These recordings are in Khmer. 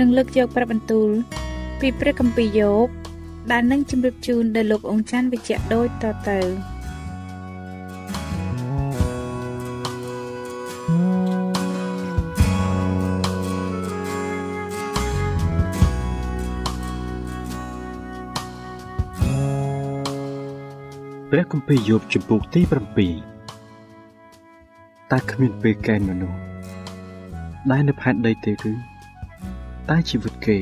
នឹងលើកយកព្រះបន្ទូល ពីព្រះគម្ពីរយោបដែលនឹងជម្រាបជូនដល់លោកអង្ចាន់វិជ្ជៈដូចតទៅព្រះគម្ពីរយោបជំពូកទី7តើគ្មានពេលកែនមនុស្សដែលនៅផែនដីទេឬ តែជីវិតគេ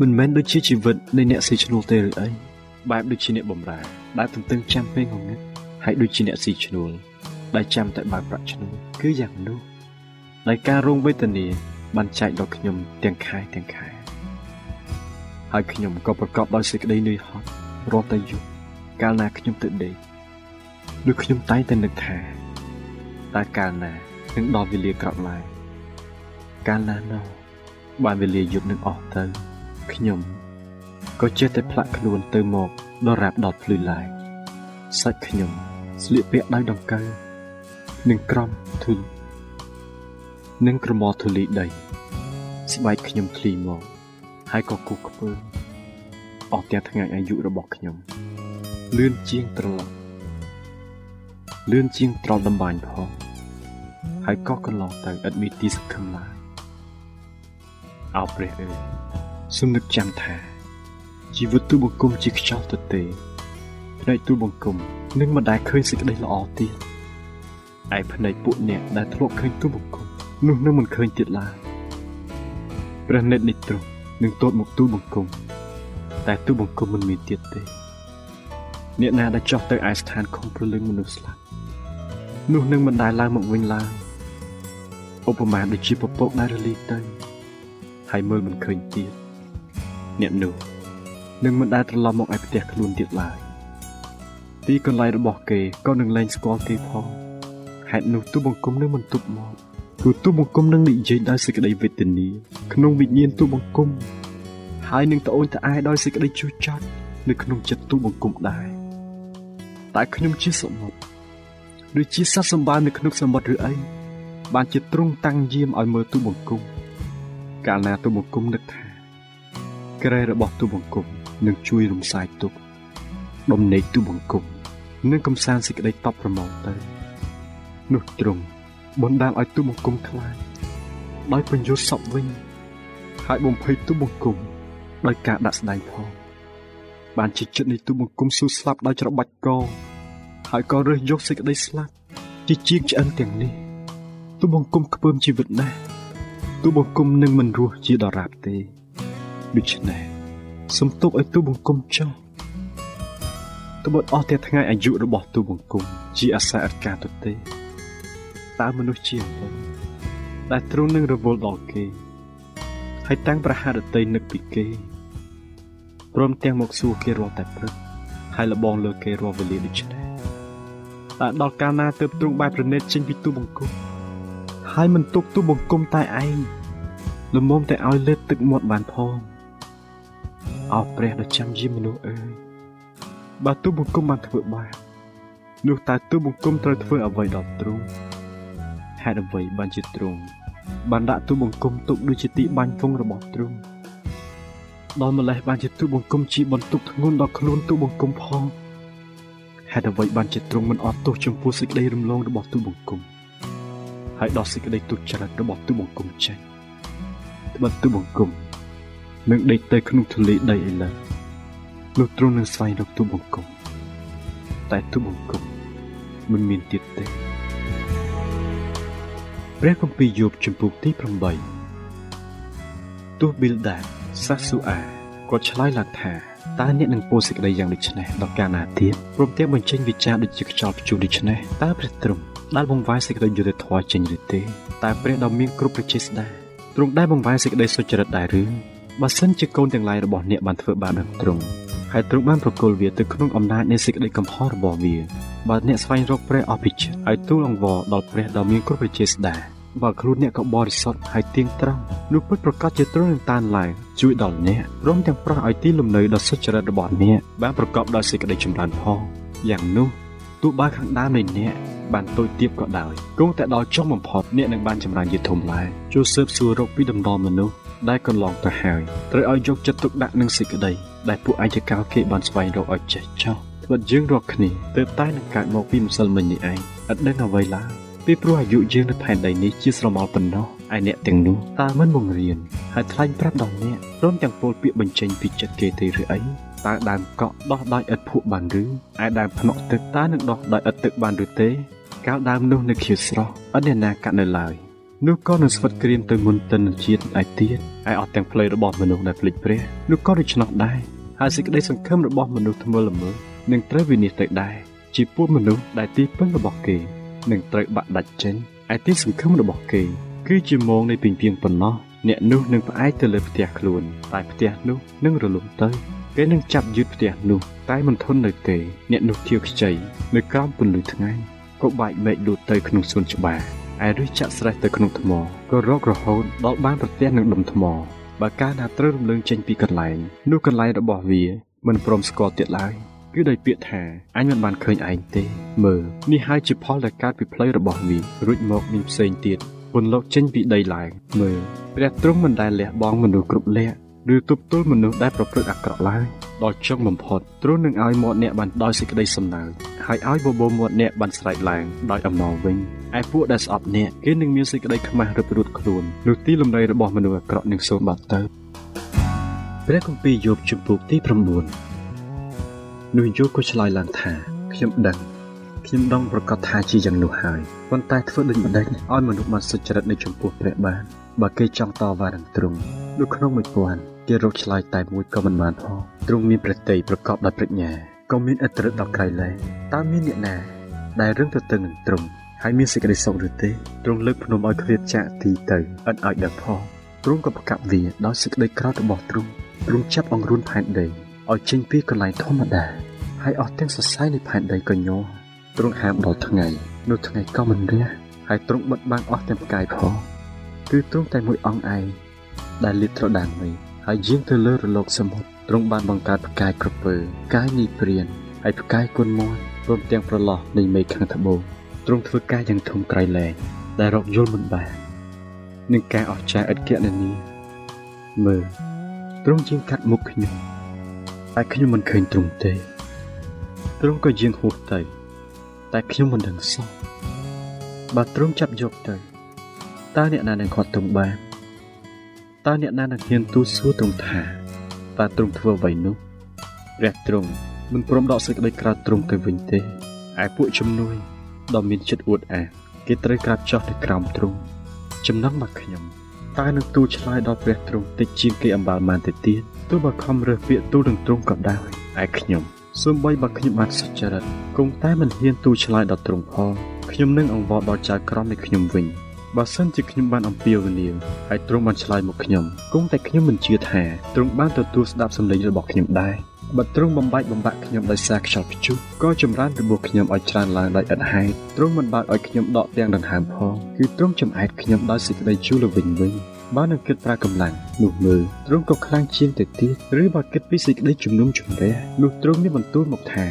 មិនមែនដូចជាជីវិតនៃអ្នកស៊ីឈ្នួលទេឬអីបែបដូចជាអ្នកបំរើដែលទន្ទឹងចាំពេលងងឹតហើយដូចជាអ្នកស៊ីឈ្នួលដែលចាំតែបើកប្រាក់ឈ្នួលគឺយ៉ាងនោះដោយការរងវេទនាបានចែកដល់ខ្ញុំទាំងខែទាំងខែហើយខ្ញុំក៏ប្រកបដោយសេចក្តីនឿយហត់រាល់តែយប់កាលណាខ្ញុំទៅដេកនោះខ្ញុំតែងតែនឹកថាតើកាលណានឹងដល់វេលាក្រោកឡើងកាលណានោះ បានវេលាយប់នឹងអស់ទៅខ្ញុំក៏ចេះតែផ្លាក់ខ្លួនទៅមកដល់រាបដល់ភ្លឺឡើងសាច់ខ្ញុំស្លៀកពាក់ដោយដង្កូវនិងក្រំធុលនិងក្រមធូលីដី ស្បែកខ្ញុំធ្លីមកហើយក៏គូខ្ពើអស់ទាំងថ្ងៃអាយុរបស់ខ្ញុំលឿនជាងត្រឡប់លឿនជាងត្រល់ដំបាញ់ផងហើយក៏កន្លងទៅឥតមានទីសង្ឃឹមឡើយ អោព្រះអើយសំនឹកចាំថាជីវិតទូបង្គំជាខ្យល់ទទេភ្នែកទូបង្គំនឹងមិនដែលឃើញសេចក្តីល្អទៀតឯភ្នែកពួកអ្នកដែលធ្លាប់ឃើញទូបង្គំនោះនឹងមិនឃើញទៀតឡើយព្រះនេតនេះទ្រង់នឹងទតមកទូបង្គំតែទូបង្គំមិនមានទៀតទេអ្នកណាដែលចោះទៅឯស្ថានខំព្រលឹងមនុស្សស្លាប់នោះនឹងមិនដែលឡើងមកវិញឡើយឧបមាដូចជាពពកដែលរលីទៅ ហើយមើលមិនឃើញទៀតអ្នកនោះនឹងមិនដែលត្រឡប់មកឯផ្ទះខ្លួនទៀតឡើយទីកន្លែងរបស់គេក៏នឹងលែងស្គាល់គេផងហេតុនោះទូបង្គំនឹងមិនទប់មកព្រោះទូបង្គំនឹងនិយាយដោយសេចក្តីវេទនាក្នុងវិញ្ញាណទូបង្គំហើយនឹងត្អូញត្អែដោយសេចក្តីជឿចត់នៅក្នុងចិត្តទូបង្គំដែរតែខ្ញុំជាសមុទ្រឬជាសត្វសម្បើមនៅក្នុងសមុទ្រឬអីបានជាទ្រង់តាំងយាមឲ្យមើលទូបង្គំ កាលណាទូបង្គំនឹកថាក្រែរបស់ទូបង្គំនឹងជួយរំសាយទុក្ខដំណេកទូបង្គំនឹងកំសាន្តសេចក្តីតបប្រមោទទៅនោះទ្រង់បណ្ដាលឲ្យទូបង្គំខ្លាចដោយបញ្ញុសពវិញហើយបំភ័យទូបង្គំដោយការដាក់ស្ដែងផងបានជាចិត្តនៃទូបង្គំស៊ូស្លាប់ដោយច្របាច់កហើយក៏រើសយកសេចក្តីស្លាប់ជាជាងឆ្អឹងទាំងនេះទូបង្គំខ្ពើមជីវិតណាស់ ទូបង្គំនឹងមិនរស់ជាដរាបទេដូច្នេះសុំទុកឲ្យទូបង្គំចុះត្បិតអស់តែថ្ងៃអាយុរបស់ទូបង្គំជាអាសាអត់ការទៅទេតើមនុស្សជាអ្វីដែលទ្រង់នឹងរវល់ដល់គេហើយតាំងប្រហារតីនឹកពីគេព្រមទាំងមកសួរគេរាល់តែព្រឹកហើយលបងលើគេរាល់វេលាដូចនេះតើដល់កាលណាទើបទ្រង់បែបប្រណិតចេញពីទូបង្គំ ហើយមិនទុកទូបង្គំតែឯងលំមុំតែឲ្យលើទឹកមាត់បានផងអោព្រះដ៏ចាំយាមមនុស្សអើយបើទូបង្គំបានធ្វើបាបនោះតើទូបង្គំត្រូវធ្វើអ្វីដល់ទ្រង់ហេតុអ្វីបានជាទ្រង់បានដាក់ទូបង្គំទុកដូចជាទីបាញ់ពងរបស់ទ្រង់ដល់ម្លេះបានជាទូបង្គំជាបន្ទុកធ្ងន់ដល់ខ្លួនទូបង្គំផងហេតុអ្វីបានជាទ្រង់មិនអត់ទោសចំពោះសេចក្តីរំលងរបស់ទូបង្គំ ហើយដោះសេចក្តីទុច្ចរិតរបស់ទូបង្គំចេញត្បិតទូបង្គំនឹងដេកទៅក្នុងទន្លេដីឥឡូវនោះទ្រង់នឹងស្វែងរកទូបង្គំតែទូបង្គំមិនមានទៀតទេព្រះគម្ពីរយោបជំពូកទី8ទោះប៊ីលដាសាស៊ូអាគាត់ឆ្លើយឡើងថាតើអ្នកនឹងពោលសេចក្តីយ៉ាងដូចនេះដល់កាលណាទៀតព្រមទាំងបញ្ចេញវិចារដូចជាខ្យល់ព្យុះដូចនេះតើព្រះទ្រង់ ដែលបង្វែរសេចក្តីយុត្តិធម៌ចេញឬទេតើព្រះដ៏មានគ្រប់ប្រជាស្ដាទ្រង់ដែលបង្វែរសេចក្តីសុចរិតដែរឬបើសិនជាកូនទាំងឡាយរបស់អ្នកបានធ្វើបាបដល់ទ្រង់ហើយទ្រង់បានប្រគល់វាទៅក្នុងអំណាចនៃសេចក្តីកំហុសរបស់វាបើអ្នកស្វែងរកព្រះអភិចិត្តហើយទូលអង្វរដល់ព្រះដ៏មានគ្រប់ប្រជាស្ដាបើខ្លួនអ្នកក៏បរិសុទ្ធហើយទៀងត្រង់នោះពិតប្រកបជាទ្រង់នឹងតានឡើងជួយដល់អ្នកព្រមទាំងប្រោះឲ្យទីលំនៅដ៏សុចរិតរបស់អ្នកបានប្រកបដោយសេចក្តីចម្រើនផងយ៉ាងនោះទោះបើខាងដើមនៃអ្នក បានតូចទាបក៏ដោយគង់តែដល់ចុងបំផុតអ្នកនឹងបានចម្រើនជាធំឡើងជួយស៊ើបសួររកពីដំណំមនុស្សដែលកន្លងទៅហើយត្រូវឲ្យយកចិត្តទុកដាក់នឹងសេចក្តីដែលពួកអាយកោគេបានស្វែងរកឲ្យចេះចោះត្បិតយើងរកគ្នាទើបតែនឹងកើតមកពីម្សិលមិញនេះឯងឥតដឹងអ្វីឡើយពីព្រោះអាយុយើងនៅផែនដីនេះជាស្រមោលប៉ុណ្ណោះឯអ្នកទាំងនោះតើមិនបង្រៀនហើយថ្លែងប្រាប់ដល់អ្នកព្រមទាំងពោលពាក្យបញ្ចេញពីចិត្តគេទេឬអីតើដើមកក់ដោះដោយឥតភក់បានឬឯដើមភ្នក់ទឹកតើនឹងដោះដោយឥតទឹកបានឬទេ កាលដើមនោះនៅខៀវស្រស់ឥតអ្នកណាកាត់នៅឡើយនោះក៏នឹងស្វិតក្រៀមទៅមុនទិនជាតិឯទៀតហើយអស់ទាំងផ្លូវរបស់មនុស្សដែលភ្លេចព្រះនោះក៏ដូច្នោះដែរហើយសេចក្តីសង្ឃឹមរបស់មនុស្សថ្មើរល្មើនឹងត្រូវវិនិច្ឆ័យទៅដែរជាពួកមនុស្សដែលទីពឹងរបស់គេនឹងត្រូវបាក់ដាច់ចេញឯទីសង្ឃឹមរបស់គេ គឺជាមងនៃពីងពីងប៉ុណ្ណោះអ្នកនោះនឹងផ្អែកទៅលើផ្ទះខ្លួនតែផ្ទះនោះនឹងរលំទៅគេនឹងចាប់យឺតផ្ទះនោះតែមិនធន់នៅទេអ្នកនោះធៀវខ្ចីនៅក្រោមពន្លឺថ្ងៃ ក៏បែកមែកលូតទៅក្នុងសួនច្បារឯឬចាក់ស្រេះទៅក្នុងថ្មក៏រករហូតដល់បានប្រទះនឹងដុំថ្មបើកាលណាត្រូវរំលើងចេញពីកន្លែងនោះកន្លែងរបស់វាមិនព្រមស្គាល់ទៀតឡើយគឺដោយពាក្យថាអញមិនបានឃើញឯងទេ មើលនេះហើយជាផលដែលកើតពីផ្លូវរបស់វារួចមកមានផ្សេងទៀតពន្លកចេញពីដីឡើងមើលព្រះទ្រង់មិនដែលលះបង់មនុស្សគ្រប់លក្ខ ឬទប់ទល់មនុស្សដែលប្រព្រឹត្តអាក្រក់ឡើយដល់ចុងបំផុតទ្រង់នឹងឲ្យមាត់អ្នកបានដោយសេចក្តីសំណើចហើយឲ្យបបោមាត់អ្នកបានស្រែកឡើងដោយអំណរវិញឯពួកដែលស្អប់អ្នកគេនឹងមានសេចក្តីខ្មាស់រឹបរួតខ្លួននោះទីលំនៅរបស់មនុស្សអាក្រក់នឹងសូន្យបាត់ទៅព្រះគម្ពីរយោបជំពូកទី9នោះយោបក៏ឆ្លើយឡើងថាខ្ញុំដឹងខ្ញុំដងប្រកាសថាជាយ៉ាងនោះហើយប៉ុន្តែធ្វើដូចម្ដេចឲ្យមនុស្សបានសុចរិតនៅចំពោះព្រះបានបើគេចង់តវ៉ានឹងទ្រង់ នៅក្នុងមួយពាន់គេរកឆ្លើយតែមួយក៏មិនបានផងទ្រង់មានព្រះតីប្រកបដោយប្រាជ្ញាក៏មានអត្រិតដល់ក្រៃលែងតើមានអ្នកណា ដែលរឹងទៅទៅនឹងទ្រង់ហើយមានសេចក្តីសុខឬទេទ្រង់លើកភ្នំឲ្យឃ្លាតចាក់ទីទៅឥតឲ្យដឹងផងទ្រង់ក៏ប្រកាប់វាដោយសេចក្តីក្រោធរបស់ទ្រង់ទ្រង់ចាប់អង្រួនផែនដីឲ្យចេញពីកន្លែងធម្មតាហើយអស់ទាំងសរសៃនៃផែនដីក៏ញ័រទ្រង់ហាមដល់ថ្ងៃនោះថ្ងៃក៏មិនរះហើយទ្រង់បិទបាំងអស់ទាំងផ្កាយផងគឺទ្រង់តែមួយអង្គឯង ដែលលាតត្រដាងវិញហើយយាងទៅលើរលកសមុទ្រទ្រង់បានបង្កើតផ្កាយក្រពើផ្កាយនីព្រានហើយផ្កាយគុណមន់ព្រមទាំងប្រឡោះនៃមេឃខាងត្បូងទ្រង់ធ្វើការយ៉ាងធំក្រៃលែងដែលរកយល់មិនបាននឹងការអស្ចារ្យឥតគណនាមើលទ្រង់ជាងកាត់មុខខ្ញុំតែខ្ញុំមិនឃើញទ្រង់ទេទ្រង់ក៏យាងហួសទៅតែខ្ញុំមិនដឹងសោះបើទ្រង់ចាប់យកទៅតើអ្នកណានឹងខាត់ទ្រង់បាន តើអ្នកណានឹងហ៊ានទូសួរទ្រង់ថាតើទ្រង់ធ្វើអ្វីនោះព្រះទ្រង់មិនព្រមដកសេចក្តីក្រោធទ្រង់ទៅវិញទេឯពួកជំនួយដ៏មានចិត្តអួតអាងគេត្រូវក្រាបចុះទៅក្រោមទ្រង់ចំណងមកខ្ញុំតើនឹងទូឆ្លើយដល់ព្រះទ្រង់តិចជាងគេអំបាលបានទៅទៀតទោះបើខំរើសពាក្យទូនឹងទ្រង់ក៏ដោយឯខ្ញុំសូម្បីបើខ្ញុំបានសុចរិតគង់តែមិនហ៊ានទូឆ្លើយដល់ទ្រង់ផងខ្ញុំនឹងអង្វរដល់ចៅក្រមនៃខ្ញុំវិញ បើសិនជាខ្ញុំបានអំពាវនាវហើយទ្រង់បានឆ្លើយមកខ្ញុំគង់តែខ្ញុំមិនជឿថាទ្រង់បានទទួលស្ដាប់សម្លេងរបស់ខ្ញុំដែរបើទ្រង់បំបែកបំបាក់ខ្ញុំដោយសារខ្យល់ព្យុះក៏ចម្រើនរបួសខ្ញុំឲ្យច្រើនឡើងដោយឥតហេតុទ្រង់មិនបើកឲ្យខ្ញុំដកទាំងដង្ហើមផងគឺទ្រង់ចំអែតខ្ញុំដោយសេចក្តីជូរល្វីងវិញបើនឹងគិតប្រើកម្លាំងនោះមើលទ្រង់ក៏ខ្លាំងជាងទៅទៀតឬបើគិតពីសេចក្តីជំនុំជម្រះនោះទ្រង់មានបន្ទូលមកថា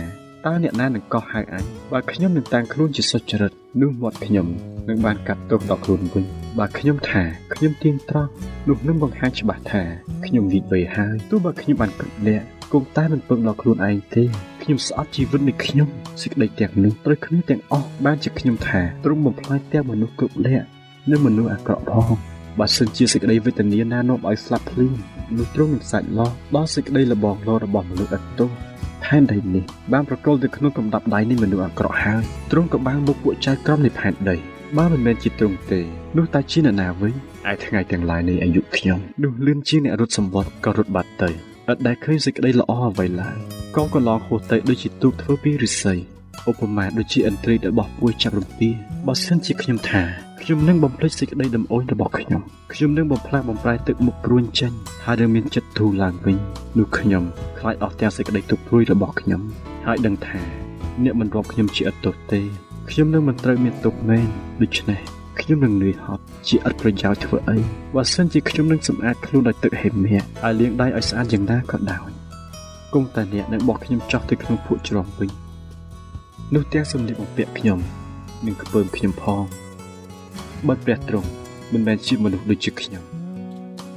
តើអ្នកណានឹងកោះហៅអញបើខ្ញុំនឹងតាំងខ្លួនជាសុចរិតនោះមាត់ខ្ញុំនឹងបានកាត់ទោសដល់ខ្លួនវិញបើខ្ញុំថាខ្ញុំទៀងត្រង់នោះនឹងបង្ហាញច្បាស់ថាខ្ញុំវិវ័យហើយទោះបើខ្ញុំបានគ្រប់លក្ខគង់តែមិនពឹងដល់ខ្លួនឯងទេខ្ញុំស្អប់ជីវិតនៃខ្ញុំសេចក្តីទាំងនោះត្រូវគ្នាទាំងអស់បានជាខ្ញុំថាទ្រង់បំផ្លាញទាំងមនុស្សគ្រប់លក្ខនិងមនុស្សអាក្រក់ផងបើសិនជាសេចក្តីវេទនាណានាំឲ្យស្លាប់ភ្លាមនោះទ្រង់នឹងសាច់លោះដល់សេចក្តីលបងលោរបស់មនុស្សឥតទោស ផែនដីនេះបានប្រកល់ទៅក្នុងកំដាប់ដៃនៃមនុស្សអាក្រក់ហើយទ្រង់ក៏បានមកពួកចៅក្រមនៃផែនដីបើមិនមែនជាទ្រង់ទេនោះតែជាអ្នកណាវិញឯថ្ងៃទាំងឡាយនៃអាយុខ្ញុំនោះលឿនជាអ្នករត់សម្បត្តិក៏រត់បាត់ទៅឥតដែលឃើញសេចក្តីល្អអ្វីឡើយកងក៏ឡងហួសទៅដូចជាទូកធ្វើពីឫស្សី ឧបមាដូចជាឥន្ទ្រីរបស់ពួយចាប់រំពាបើសិនជាខ្ញុំថាខ្ញុំនឹងបំភ្លេចសេចក្តីដំអូនរបស់ខ្ញុំខ្ញុំនឹងបំផ្លាស់បំប្រែទឹកមុខព្រួញចេញហើយនឹងមានចិត្តធូរឡើងវិញនោះខ្ញុំខ្លាចអស់ទាំងសេចក្តីទុក្ខព្រួយរបស់ខ្ញុំហើយដឹងថាអ្នកមិនរាប់ខ្ញុំជាឥតទោសទេខ្ញុំនឹងមិនត្រូវមានទុក្ខមែនដូច្នេះខ្ញុំនឹងនឿយហត់ជាឥតប្រយោជន៍ធ្វើអីបើសិនជាខ្ញុំនឹងសម្អាតខ្លួនដោយទឹកហេមៈហើយលាងដៃឲ្យស្អាតយ៉ាងណាក៏ដោយគង់តែអ្នកនឹងបោះខ្ញុំចោះទៅក្នុងភក់ជ្រំវិញ នោះទាំងសម្លៀកបំពាក់ខ្ញុំនឹងខ្ពើមខ្ញុំផងបើព្រះទ្រង់មិនមែនជាមនុស្សដូចជាខ្ញុំ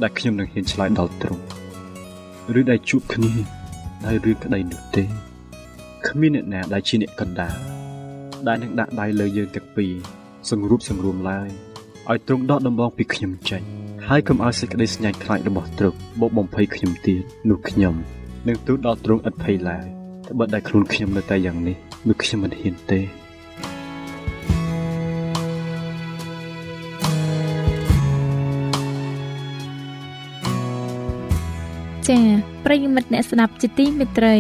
ដែលខ្ញុំនឹងហ៊ានឆ្លើយដល់ទ្រង់ឬដែលជួបគ្នាដោយរឿងក្តីនោះទេគ្មានអ្នកណាដែលជាអ្នកកណ្ដាលដែលនឹងដាក់ដៃលើយើងទាំងពីរសង្រួបសង្រួមឡើយឲ្យទ្រង់ដកដំបងពីខ្ញុំចេញហើយកុំឲ្យសេចក្តីស្ញាញ់ខ្លាចរបស់ទ្រង់បោកបំភ័យខ្ញុំទៀតនោះខ្ញុំនឹងទូតដល់ទ្រង់ឥតភ័យឡើយតែបើតែខ្លួនខ្ញុំនៅតែយ៉ាងនេះ នោះខ្ញុំមិនហ៊ានទេចា៎ប្រិយមិត្តអ្នកស្ដាប់ជាទីមេត្រី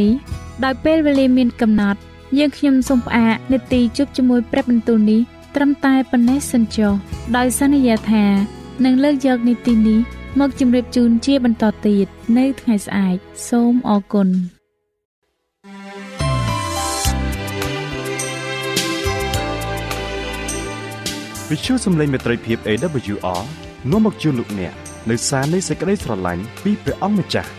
ដោយពេលវេលាមានកំណត់ យើងខ្ញុំសូមផ្អាកនេតិជប់ជាមួយព្រឹបបន្ទូលនេះត្រឹមតែប៉ុណ្ណេះសិនចុះដោយសន្យាថានឹងលើកយកនីតិនេះមកជម្រាបជូនជាបន្តទៀតនៅថ្ងៃស្អែកសូមអរគុណ វិទ្យុសំឡេងមេត្រីភាព AWR នាំមកជូនលោកអ្នកនៅសារនៃសេចក្តីស្រឡាញ់ពីព្រះអង្គម្ចាស់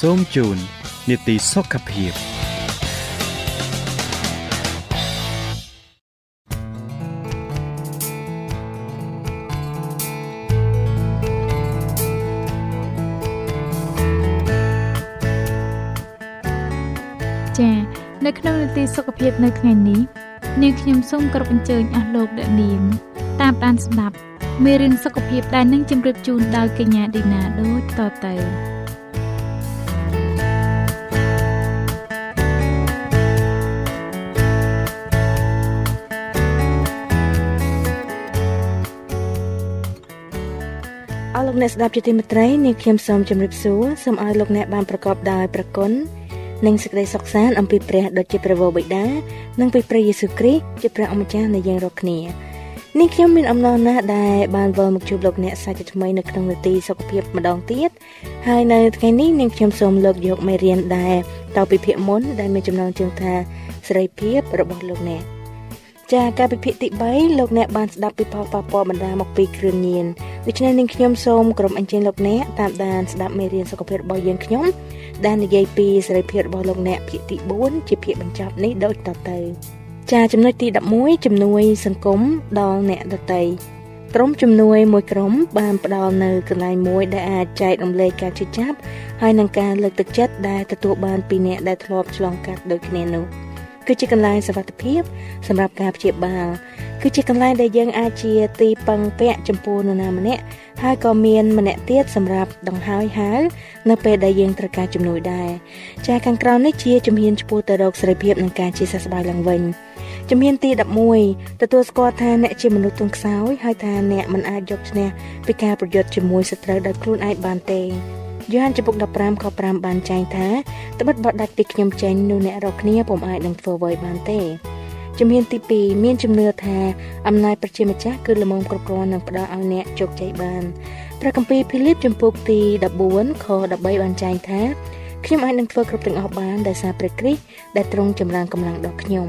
សូមជូននីតិសុខភាព នីតិសុខភាពនៅថ្ងៃនេះនាងខ្ញុំសូមគោរពអញ្ជើញអស់លោកអ្នកនាងតាមដានស្ដាប់មេរៀនសុខភាពដែលនឹងជម្រាបជូនដោយកញ្ញាឌីណាដូចតទៅអរលោកអ្នកស្ដាប់ជាទីមេត្រីនាងខ្ញុំសូមជម្រាបសួរសូមឲ្យលោកអ្នកបានប្រកបដោយប្រគុណ និងសេចក្តីសុខសាន្តអំពីព្រះដ៏ជាព្រះវរបិតានិងពីព្រះយេស៊ូវគ្រីស្ទជាព្រះអម្ចាស់នៃយើងរាល់គ្នានេះខ្ញុំមានអំណរណាស់ដែលបានវិលមកជួបលោកអ្នកសាជាថ្មីនៅក្នុងនាទីសុខភាពម្ដងទៀតហើយនៅថ្ងៃនេះនាងខ្ញុំសូមលើកយកមេរៀនដែលតទៅពីភាគមុនដែលមានចំណងជើងថាសេរីភាពរបស់លោកអ្នក ចាការពិភាក្សាទី3លោកអ្នកបានស្ដាប់ពីផលប៉ះពាល់បណ្ដាមកពីគ្រឿងញៀនដូច្នេះនាងខ្ញុំសូមក្រុមអញ្ជើញលោកអ្នកតាមដានស្ដាប់មេរៀនសុខភាពរបស់យើងខ្ញុំដែលនិយាយពីសេរីភាពរបស់លោកអ្នកភាគទី4ជាភាគបញ្ចប់នេះដូចតទៅចាចំណុចទី11ជំនួយសង្គមដល់អ្នកដតីក្រុមជំនួយមួយក្រុមបានផ្ដល់នៅកន្លែងមួយដែលអាចចែករំលែកការជឿចាប់ហើយនឹងការលើកទឹកចិត្តដែលទទួលបានពីអ្នកដែលធ្លាប់ឆ្លងកាត់ដូចគ្នានោះ។ គឺជាកន្លែងសុវត្ថិភាពសម្រាប់ការព្យាបាលគឺជាកន្លែងដែលយើងអាចជាទីពឹងពាក់ចំពោះនរណាម្នាក់ហើយក៏មានម្នាក់ទៀតសម្រាប់ដង្ហើយហាលនៅពេលដែលយើងត្រូវការជំនួយដែរចាខាងក្រោមនេះជាជំហានឆ្ពោះទៅរកសេរីភាពនិងការជាសះស្បើយឡើងវិញជំហានទី11ទទួលស្គាល់ថាអ្នកជាមនុស្សទន់ខ្សោយហើយថាអ្នកមិនអាចយកឈ្នះពីការប្រយុទ្ធជាមួយសត្រូវដោយខ្លួនឯងបានទេ យូហានចំពុក15ខ5បានចែងថាត្បិតបើដាច់ពីខ្ញុំចេញនោះអ្នករាល់គ្នាពុំអាចនឹងធ្វើអ្វីបានទេជំហានទី2មានជំនឿថាអំណាចប្រជាម្ចាស់គឺល្មមគ្រប់គ្រាន់នឹងផ្ដល់ឲ្យអ្នកជោគជ័យបានព្រះគម្ពីរភីលីបចំពុកទី14ខ13បានចែងថាខ្ញុំអាចនឹងធ្វើគ្រប់ទាំងអស់បានដោយសារព្រះគ្រីស្ទដែលទ្រង់ចម្រើនកម្លាំងដល់ខ្ញុំ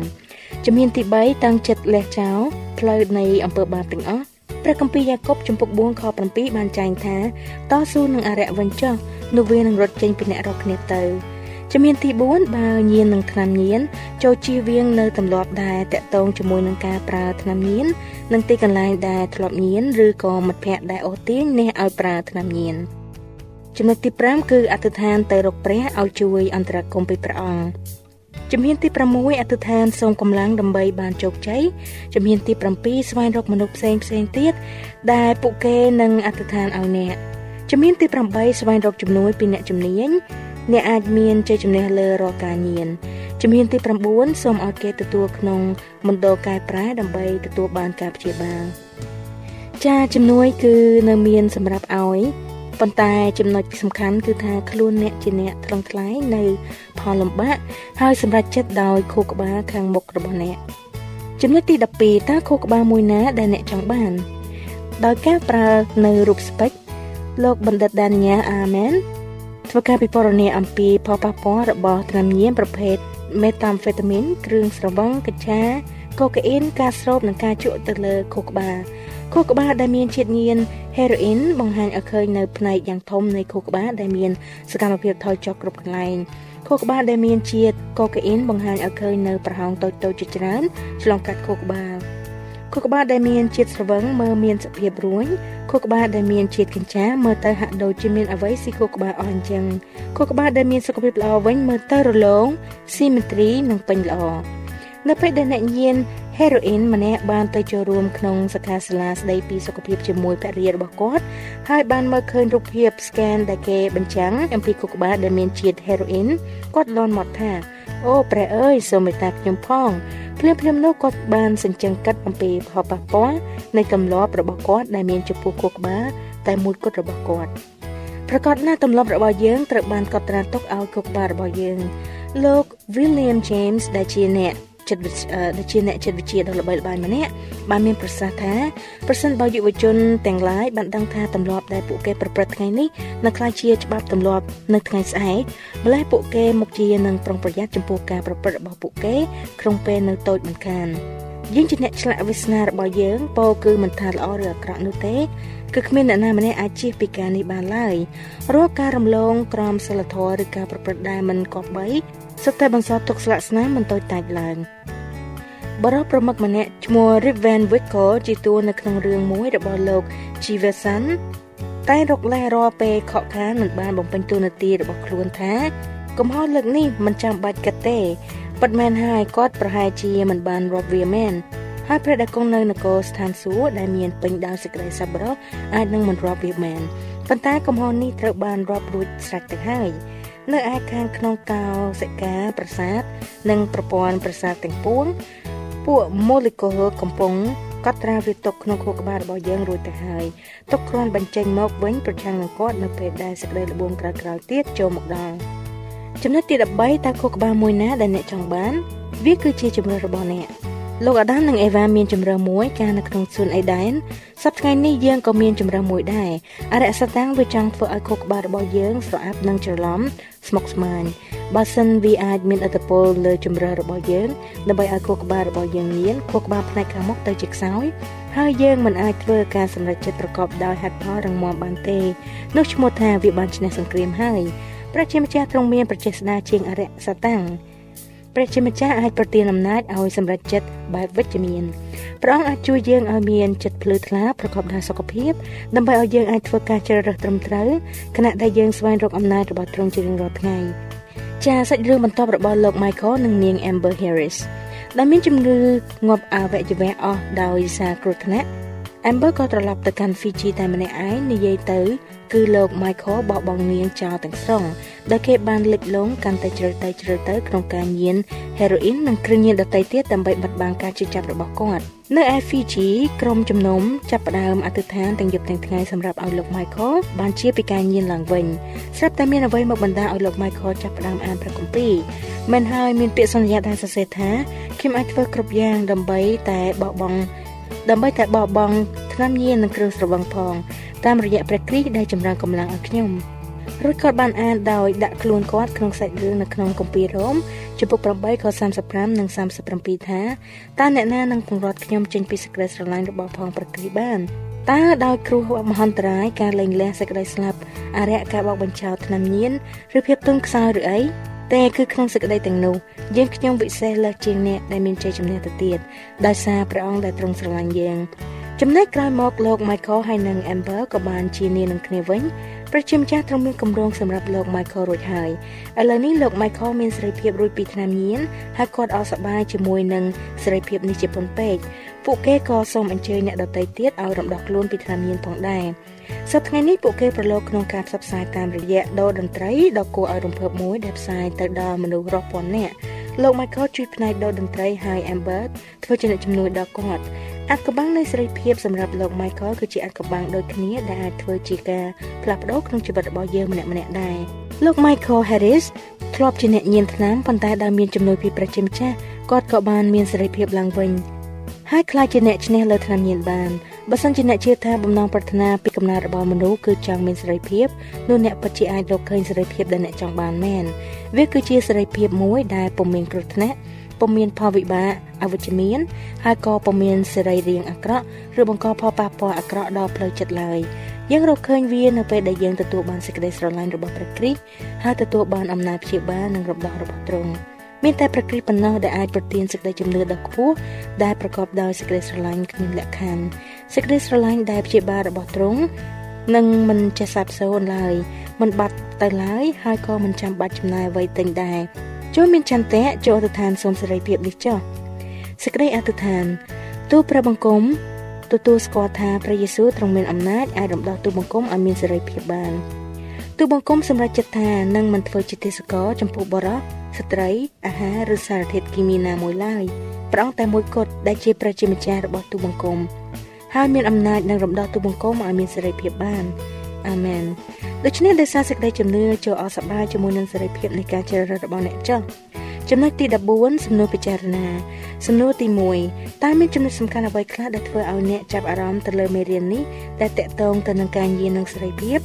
ជំហានទី3តាំងចិត្តលះចោលផ្លូវនៃអំពើបាបទាំងអស់ ព្រះគម្ពីរយ៉ាកុបចំពុក4ខ7បានចែងថាតស៊ូនឹងអរិយវិញចុះនោះវានឹងរត់ចេញពីអ្នករកគ្នាទៅជំហានទី4បើញៀននឹងថ្នាំញៀនចូលជៀសវាងនៅទម្លាប់ដែលតកតងជាមួយនឹងការប្រើថ្នាំញៀននិងទីកន្លែងដែលធ្លាប់ញៀនឬក៏មិត្តភ័ក្តិដែលអូសទាញអ្នកឲ្យប្រើថ្នាំញៀនចំណុចទី5គឺអធិដ្ឋានទៅរកព្រះឲ្យជួយអន្តរាគមពីព្រះអង្គ ជំហានទី6អធិដ្ឋានសូមកម្លាំងដើម្បីបានជោគជ័យជំហានទី7ស្វែងរកមនុស្សផ្សេងផ្សេងទៀតដែលពួកគេនឹងអធិដ្ឋានឲ្យអ្នកជំហានទី8ស្វែងរកជំនួយពីអ្នកជំនាញអ្នកអាចមានជ័យជំនះលើរាល់ការញៀនជំហានទី9សូមឲ្យគេទទួលក្នុងមណ្ឌលកែប្រែដើម្បីទទួលបានការព្យាបាលចាជំនួយគឺនៅមានសម្រាប់ឲ្យ ប៉ុន្តែចំណុចសំខាន់គឺថាខ្លួនអ្នកជាអ្នកត្រង់ថ្លៃនៅផលលំបាកហើយសម្រាប់ចិត្តដោយខួរក្បាលខាងមុខរបស់អ្នកចំណុចទី12តើខួរក្បាលមួយណាដែលអ្នកចង់បាន ដោយការប្រើនៅរូបស្ពេចលោកបណ្ឌិតដានីយ៉ាអាមែនធ្វើការពិពណ៌នាអំពីផលប៉ះពាល់របស់ថ្នាំញៀនប្រភេទមេតាមហ្វេតាមីនគ្រឿងស្រវឹងកាឆា កូកាអ៊ីនការស្រូបនិងការជក់ទៅលើខួរក្បាលខួរក្បាលដែលមានជាតិញៀនហេរ៉ូអ៊ីនបង្ហាញឲ្យឃើញនៅផ្នែកយ៉ាងធំនៃខួរក្បាលដែលមានសកម្មភាពថយចុះគ្រប់កន្លែងខួរក្បាលដែលមានជាតិកូកាអ៊ីនបង្ហាញឲ្យឃើញនៅប្រហោងតូចៗជាច្រើនឆ្លងកាត់ខួរក្បាលខួរក្បាលដែលមានជាតិស្រវឹងមើលមានសភាពរួញខួរក្បាលដែលមានជាតិកញ្ចាមើលទៅហាក់ដូចជាមានអ្វីស៊ីខួរក្បាលអស់អញ្ចឹងខួរក្បាលដែលមានសុខភាពល្អវិញមើលទៅរលោងស៊ីមេទ្រីនិងពេញល្អ នៅពេលដែលអ្នកញៀនហេរ៉ូអ៊ីនម្នាក់បានទៅចូលរួមក្នុងសិក្ខាសាលាស្ដីពីសុខភាពជាមួយភរិយារបស់គាត់ហើយបានមើលឃើញរូបភាព scan ដែលគេបញ្ចាំងអំពីខួរក្បាលដែលមានជាតិហេរ៉ូអ៊ីនគាត់លន់មកថាអូព្រះអើយសូមមេត្តាខ្ញុំផងភ្លាមភ្លាមនោះគាត់បានសញ្ជឹងកាត់អំពីផលប៉ះពាល់នៃទម្លាប់របស់គាត់ដែលមានចំពោះខួរក្បាលតែមួយគត់របស់គាត់ប្រកាសណាទម្លាប់របស់យើងត្រូវបានកត់ត្រាទុកឲ្យខួរក្បាលរបស់យើងលោក William James ដែលជាអ្នក ចិត្តដែលជាអ្នកចិត្តវិទ្យាដ៏ល្បីល្បាញម្នាក់បានមានប្រសាសន៍ថាប្រសិនបើយុវជនទាំងឡាយបានដឹងថាទម្លាប់ដែលពួកគេប្រព្រឹត្តថ្ងៃនេះនឹងក្លាយជាច្បាប់ទម្លាប់នៅថ្ងៃស្អែកម្ល៉េះពួកគេមុខជានឹងប្រុងប្រយ័ត្នចំពោះការប្រព្រឹត្តរបស់ពួកគេក្នុងពេលនៅតូចមិនខានយើងជាអ្នកឆ្លាក់វាសនារបស់យើងពោគឺមិនថាល្អឬអាក្រក់នោះទេគឺគ្មានអ្នកណាម្នាក់អាចជៀសពីការនេះបានឡើយរាល់ការរំលងក្រមសីលធម៌ឬការប្រព្រឹត្តដែលមិនគប្បី សុទ្ធតែបន្សល់ទុកស្លាកស្នាមមិនតូចតាចឡើងបរិបប្រមុខម្នាក់ឈ្មោះ Rip Van Winkle ជាតួនៅក្នុងរឿងមួយរបស់លោក Chiverson តែរកលែរាល់ពេលខកខានមិនបានបំពេញតួនាទីរបស់ខ្លួនថាកំហុសលើកនេះមិនចាំបាច់កាត់ទេពិតមែនហើយគាត់ប្រហែលជាមិនបានរាប់វាមែនហើយព្រះដែលគង់នៅនគរស្ថានសួគ៌ដែលមានពេញដោយសេចក្តីសប្បុរសអាចនឹងមិនរាប់វាមែនប៉ុន្តែកំហុសនេះត្រូវបានរាប់រួចស្រេចទៅហើយ នៅឯខាងក្នុងកោសិកាប្រាសាទនិងប្រព័ន្ធប្រាសាទទាំងពួងពួកម៉ូលេគុលកំពុងកត់ត្រាវាទុកក្នុងខួរក្បាលរបស់យើងរួចទៅហើយទុកគ្រាន់បញ្ចេញមកវិញប្រឆាំងនឹងគាត់នៅពេលដែលសេចក្តីល្បួងក្រោយៗទៀតចូលមកដល់ចំណុចទី13តើខួរក្បាលមួយណាដែលអ្នកចង់បាន វាគឺជាជំរឿរបស់អ្នក លោកអាដាមនិងអេវ៉ាមានជំរឿមួយកាលនៅក្នុងសួនអេដែនសប្តាហ៍ថ្ងៃនេះយើងក៏មានជំរឿមួយដែរអរិយសតាំងវាចង់ធ្វើឲ្យខួរក្បាលរបស់យើងស្រអាប់និងច្រឡំស្មុគស្មាញបើសិនវាអាចមានឥទ្ធិពលលើជំរឿរបស់យើងដើម្បីឲ្យខួរក្បាលរបស់យើងមានខួរក្បាលផ្នែកខាងមុខទៅជាខ្សោយហើយយើងមិនអាចធ្វើការសម្រេចចិត្តប្រកបដោយហេតុផលរឹងមាំបានទេនោះឈ្មោះថាវាបានឈ្នះសង្គ្រាមហើយព្រះជាម្ចាស់ទ្រង់មានប្រជេស្តាជាងអរិយសតាំង ព្រះជាម្ចាស់អាចប្រទានអំណាចឲ្យសម្រេចចិត្តបែបវិជ្ជមានព្រះអង្គអាចជួយយើងឲ្យមានចិត្តភ្លឺថ្លាប្រកបដោយសុខភាពដើម្បីឲ្យយើងអាចធ្វើការជ្រើសរើសត្រឹមត្រូវខណៈដែលយើងស្វែងរកអំណាចរបស់ទ្រង់ជារៀងរាល់ថ្ងៃចាសាច់រឿងបន្ទាប់របស់លោក Michael និងនាង Amber Harris ដែលមានជំងឺងាប់អវយវៈអស់ដោយសារគ្រោះថ្នាក់ Amber ក៏ត្រឡប់ទៅកាន់ Fiji តែម្នាក់ឯងនិយាយទៅ គឺលោក Michael បោះបង់នាងចោលទាំងស្រុងដែលគេបានលិចលង់កាន់តែជ្រៅទៅជ្រៅទៅក្នុងការញៀន heroin និងគ្រឿងញៀនដទៃទៀតដើម្បីបិទបាំងការជិះចាប់របស់គាត់នៅឯ Fiji ក្រុមជំនុំចាប់ផ្ដើមអធិដ្ឋានទាំងយប់ទាំងថ្ងៃសម្រាប់ឲ្យលោក Michael បានជាពីការញៀនឡើងវិញស្រាប់តែមានអ្វីមកបណ្ដាលឲ្យលោក Michael ចាប់ផ្ដើមអានព្រះគម្ពីរមិនហើយមានពាក្យសន្យាដែលសរសេរថាខ្ញុំអាចធ្វើគ្រប់យ៉ាងដើម្បីតែបោះបង់ ដើម្បីតែបោះបង់ថ្នាំញៀននិងគ្រឿងស្រវឹងផង តាមរយៈព្រះគ្រីស្ទដែលចម្រើនកម្លាំងឲ្យខ្ញុំរួចគាត់បានអានដោយដាក់ខ្លួនគាត់ក្នុងសាច់រឿងនៅក្នុងគម្ពីររ៉ូមចំពុក8ខ35និង37ថាតើអ្នកណានឹងពង្រត់ខ្ញុំចេញពីសេចក្តីស្រឡាញ់របស់ផងព្រះគ្រីស្ទបានតើដោយគ្រោះមហន្តរាយការលែងលះសេចក្តីស្លាប់អរិយការបោកបញ្ចោតថ្នាំញៀនឬភាពទន់ខ្សោយឬអី តែគឺក្នុងសេចក្តីទាំងនោះយើងខ្ញុំវិសេសលើសជាងអ្នកដែលមានជ័យជំនះទៅទៀតដោយសារព្រះអង្គដែលទ្រង់ស្រឡាញ់យើងចំណែកក្រោយមកលោក Michael ហើយនិង Amber ក៏បានជានាងនឹងគ្នាវិញប្រជាម្ចាស់ទ្រង់មានគម្រោងសម្រាប់លោក Michael រួចហើយឥឡូវនេះលោក Michael មានសេរីភាពរួចពីថ្នាំញៀនហើយគាត់អស់សប្បាយជាមួយនឹងសេរីភាពនេះជាពន់ពេកពួកគេក៏សូមអញ្ជើញអ្នកដទៃទៀតឲ្យរំដោះខ្លួនពីថ្នាំញៀនផងដែរ សប្តាហ៍ថ្ងៃនេះពួកគេប្រឡូកក្នុងការផ្សព្វផ្សាយតាមរយៈដូរតន្ត្រីដ៏គួរឲ្យរំភើបមួយដែលផ្សាយទៅដល់មនុស្សរាប់ពាន់នាក់លោក Michael ជួយផ្នែកដូរតន្ត្រីហើយ Amber ធ្វើជាអ្នកជំនួយដល់គាត់អាត់កបាំងនៃសេរីភាពសម្រាប់លោក Michael គឺជាអាត់កបាំងដូចគ្នាដែលអាចធ្វើជាការផ្លាស់ប្ដូរក្នុងជីវិតរបស់យើងម្នាក់ម្នាក់ដែរលោក Michael Harris ធ្លាប់ជាអ្នកញៀនថ្នាំប៉ុន្តែដោយមានជំនួយពីប្រជាម្ចាស់គាត់ក៏បានមានសេរីភាពឡើងវិញហើយខ្លាចជាអ្នកឈ្នះលើថ្នាំញៀនបាន បើសិនជាអ្នកជឿថាបំណងប្រាថ្នាពីកំណើតរបស់មនុស្សគឺចង់មានសេរីភាពនោះអ្នកពិតជាអាចរកឃើញសេរីភាពដែលអ្នកចង់បានមែនវាគឺជាសេរីភាពមួយដែលពុំមានគ្រោះថ្នាក់ពុំមានផលវិបាកអវិជ្ជមានហើយក៏ពុំមានសេរីរាង្គអាក្រក់ឬបង្កផលប៉ះពាល់អាក្រក់ដល់ផ្លូវចិត្តឡើយយើងរកឃើញវានៅពេលដែលយើងទទួលបានសេចក្តីស្រឡាញ់របស់ព្រះគ្រីស្ទហើយទទួលបានអំណាចព្យាបាលនិងរំដោះរបស់ទ្រង់មានតែព្រះគ្រីស្ទប៉ុណ្ណោះដែលអាចប្រទានសេចក្តីជំនឿដ៏ខ្ពស់ដែលប្រកបដោយសេចក្តីស្រឡាញ់គ្មានលក្ខខណ្ឌ សេចក្តីស្រឡាញ់ដែលព្យាបាលរបស់ទ្រង់នឹងមិនចេះសាបសូន្យឡើយមិនបាត់ទៅឡើយហើយក៏មិនចាំបាច់ចំណាយអ្វីទិញដែរចូលមានចន្ទៈចូលអធិដ្ឋានសូមសេរីភាពនេះចុះសេចក្តីអធិដ្ឋានទូព្រះបង្គំទទួលស្គាល់ថាព្រះយេស៊ូវទ្រង់មានអំណាចអាចរំដោះទូបង្គំឲ្យមានសេរីភាពបានទូបង្គំសម្រាប់ចិត្តថានឹងមិនធ្វើជាទេសកលចំពោះបរិសស្ត្រីអាហារឬសារធាតុគីមីណាមួយឡើយព្រះអង្គតែមួយគត់ដែលជាប្រជាម្ចាស់របស់ទូបង្គំ ហើយមានអំណាចនឹងរំដោះទូបង្គំឲ្យមានសេរីភាពបានអាមែនដូច្នេះដោយសារសេចក្តីជំនឿចូលអសប្បាយជាមួយនឹងសេរីភាពនៃការជ្រើសរើសរបស់អ្នកចុះចំណុចទី14សំណួរពិចារណាសំណួរទី1តើមានចំណុចសំខាន់អ្វីខ្លះដែលធ្វើឲ្យអ្នកចាប់អារម្មណ៍ទៅលើមេរៀននេះដែលតកតងទៅនឹងការយាននិងសេរីភាព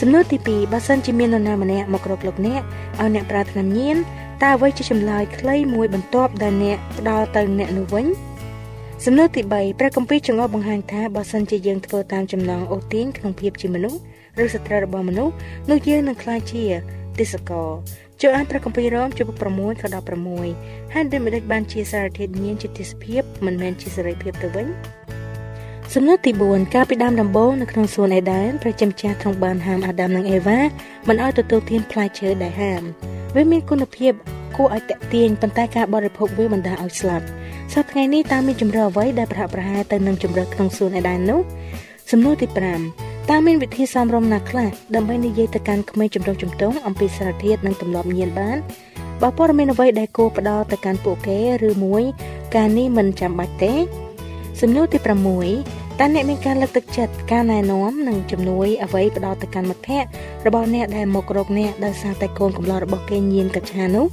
សំណួរទី2បើសិនជាមាននរណាម្នាក់មកគ្រប់លោកអ្នកឲ្យអ្នកប្រាថ្នាញៀនតើអ្វីជាចម្លើយខ្លីមួយបន្ទាប់ដែលអ្នកផ្ដល់ទៅអ្នកនោះវិញ សំណួរទី3ព្រះគម្ពីរចងល់បង្ហាញថាបើសិនជាយើងធ្វើតាមចំណងអូទាញក្នុងភាពជាមនុស្សឬសត្រូវរបស់មនុស្សនោះយើងនឹងក្លាយជាទេសកលចូលអានព្រះគម្ពីររ៉ូមជំពូក6ខ16ហើយដូចម្ដេចបានជាសារធាតុញៀនជាទេសភាពមិនមែនជាសេរីភាពទៅវិញសំណួរទី4កាលពីដើមដំបូងនៅក្នុងសួនអេដែនព្រះជាម្ចាស់ទ្រង់បានហាមអាដាមនិងអេវ៉ាមិនឲ្យទទួលទានផ្លែឈើដែលហាមវាមានគុណភាព គួរឲ្យតាក់ទាញប៉ុន្តែការបរិភោគវាបណ្ដាលឲ្យស្លាប់សប្តាហ៍ថ្ងៃនេះតើមានជំរឿអ្វីដែលប្រហាក់ប្រហែលទៅនឹងជំរឿក្នុងសួនអេដែននោះសំណួរទី5តើមានវិធីសមរម្យណាខ្លះដើម្បីនិយាយទៅកាន់ក្មេងចម្រុះជំទង់អំពីសារធាតុនិងទម្លាប់ញៀនបានបើព័ត៌មានអ្វីដែលគួរផ្ដល់ទៅកាន់ពួកគេឬមួយ ការនេះមិនចាំបាច់ទេសំណួរទី6តើអ្នកមានការលើកទឹកចិត្តការណែនាំនិងជំនួយអ្វីផ្ដល់ទៅកាន់មិត្តភ័ក្តិរបស់អ្នកដែលមករកអ្នកដោយសារតែកូនកំឡោះរបស់គេញៀនកញ្ឆានោះ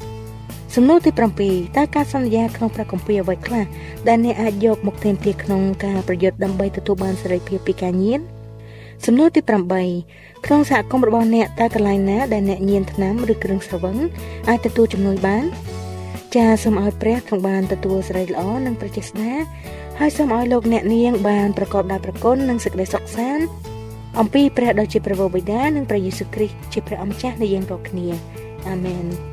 សំណួរទី7តើការសន្យាក្នុងព្រះគម្ពីរអ្វីខ្លះដែលអ្នកអាចយកមកទាមទារក្នុងការប្រយុទ្ធដើម្បីទទួលបានសេរីភាពពីការញៀនសំណួរទី8ក្នុងសហគមន៍របស់អ្នកតើកន្លែងណាដែលអ្នកញៀនថ្នាំឬគ្រឿងស្រវឹងអាចទទួលជំនួយបាន ចាសូមឲ្យព្រះទ្រង់បានទទួលសេរីល្អនិងប្រជេស្តាហើយសូមឲ្យលោកអ្នកនាងបានប្រកបដោយព្រះគុណនិងសេចក្តីសុខសាន្តអំពីព្រះដ៏ជាព្រះវរបិតានិងព្រះយេស៊ូវគ្រីស្ទជាព្រះអម្ចាស់នៃយើងរាល់គ្នាអាមែន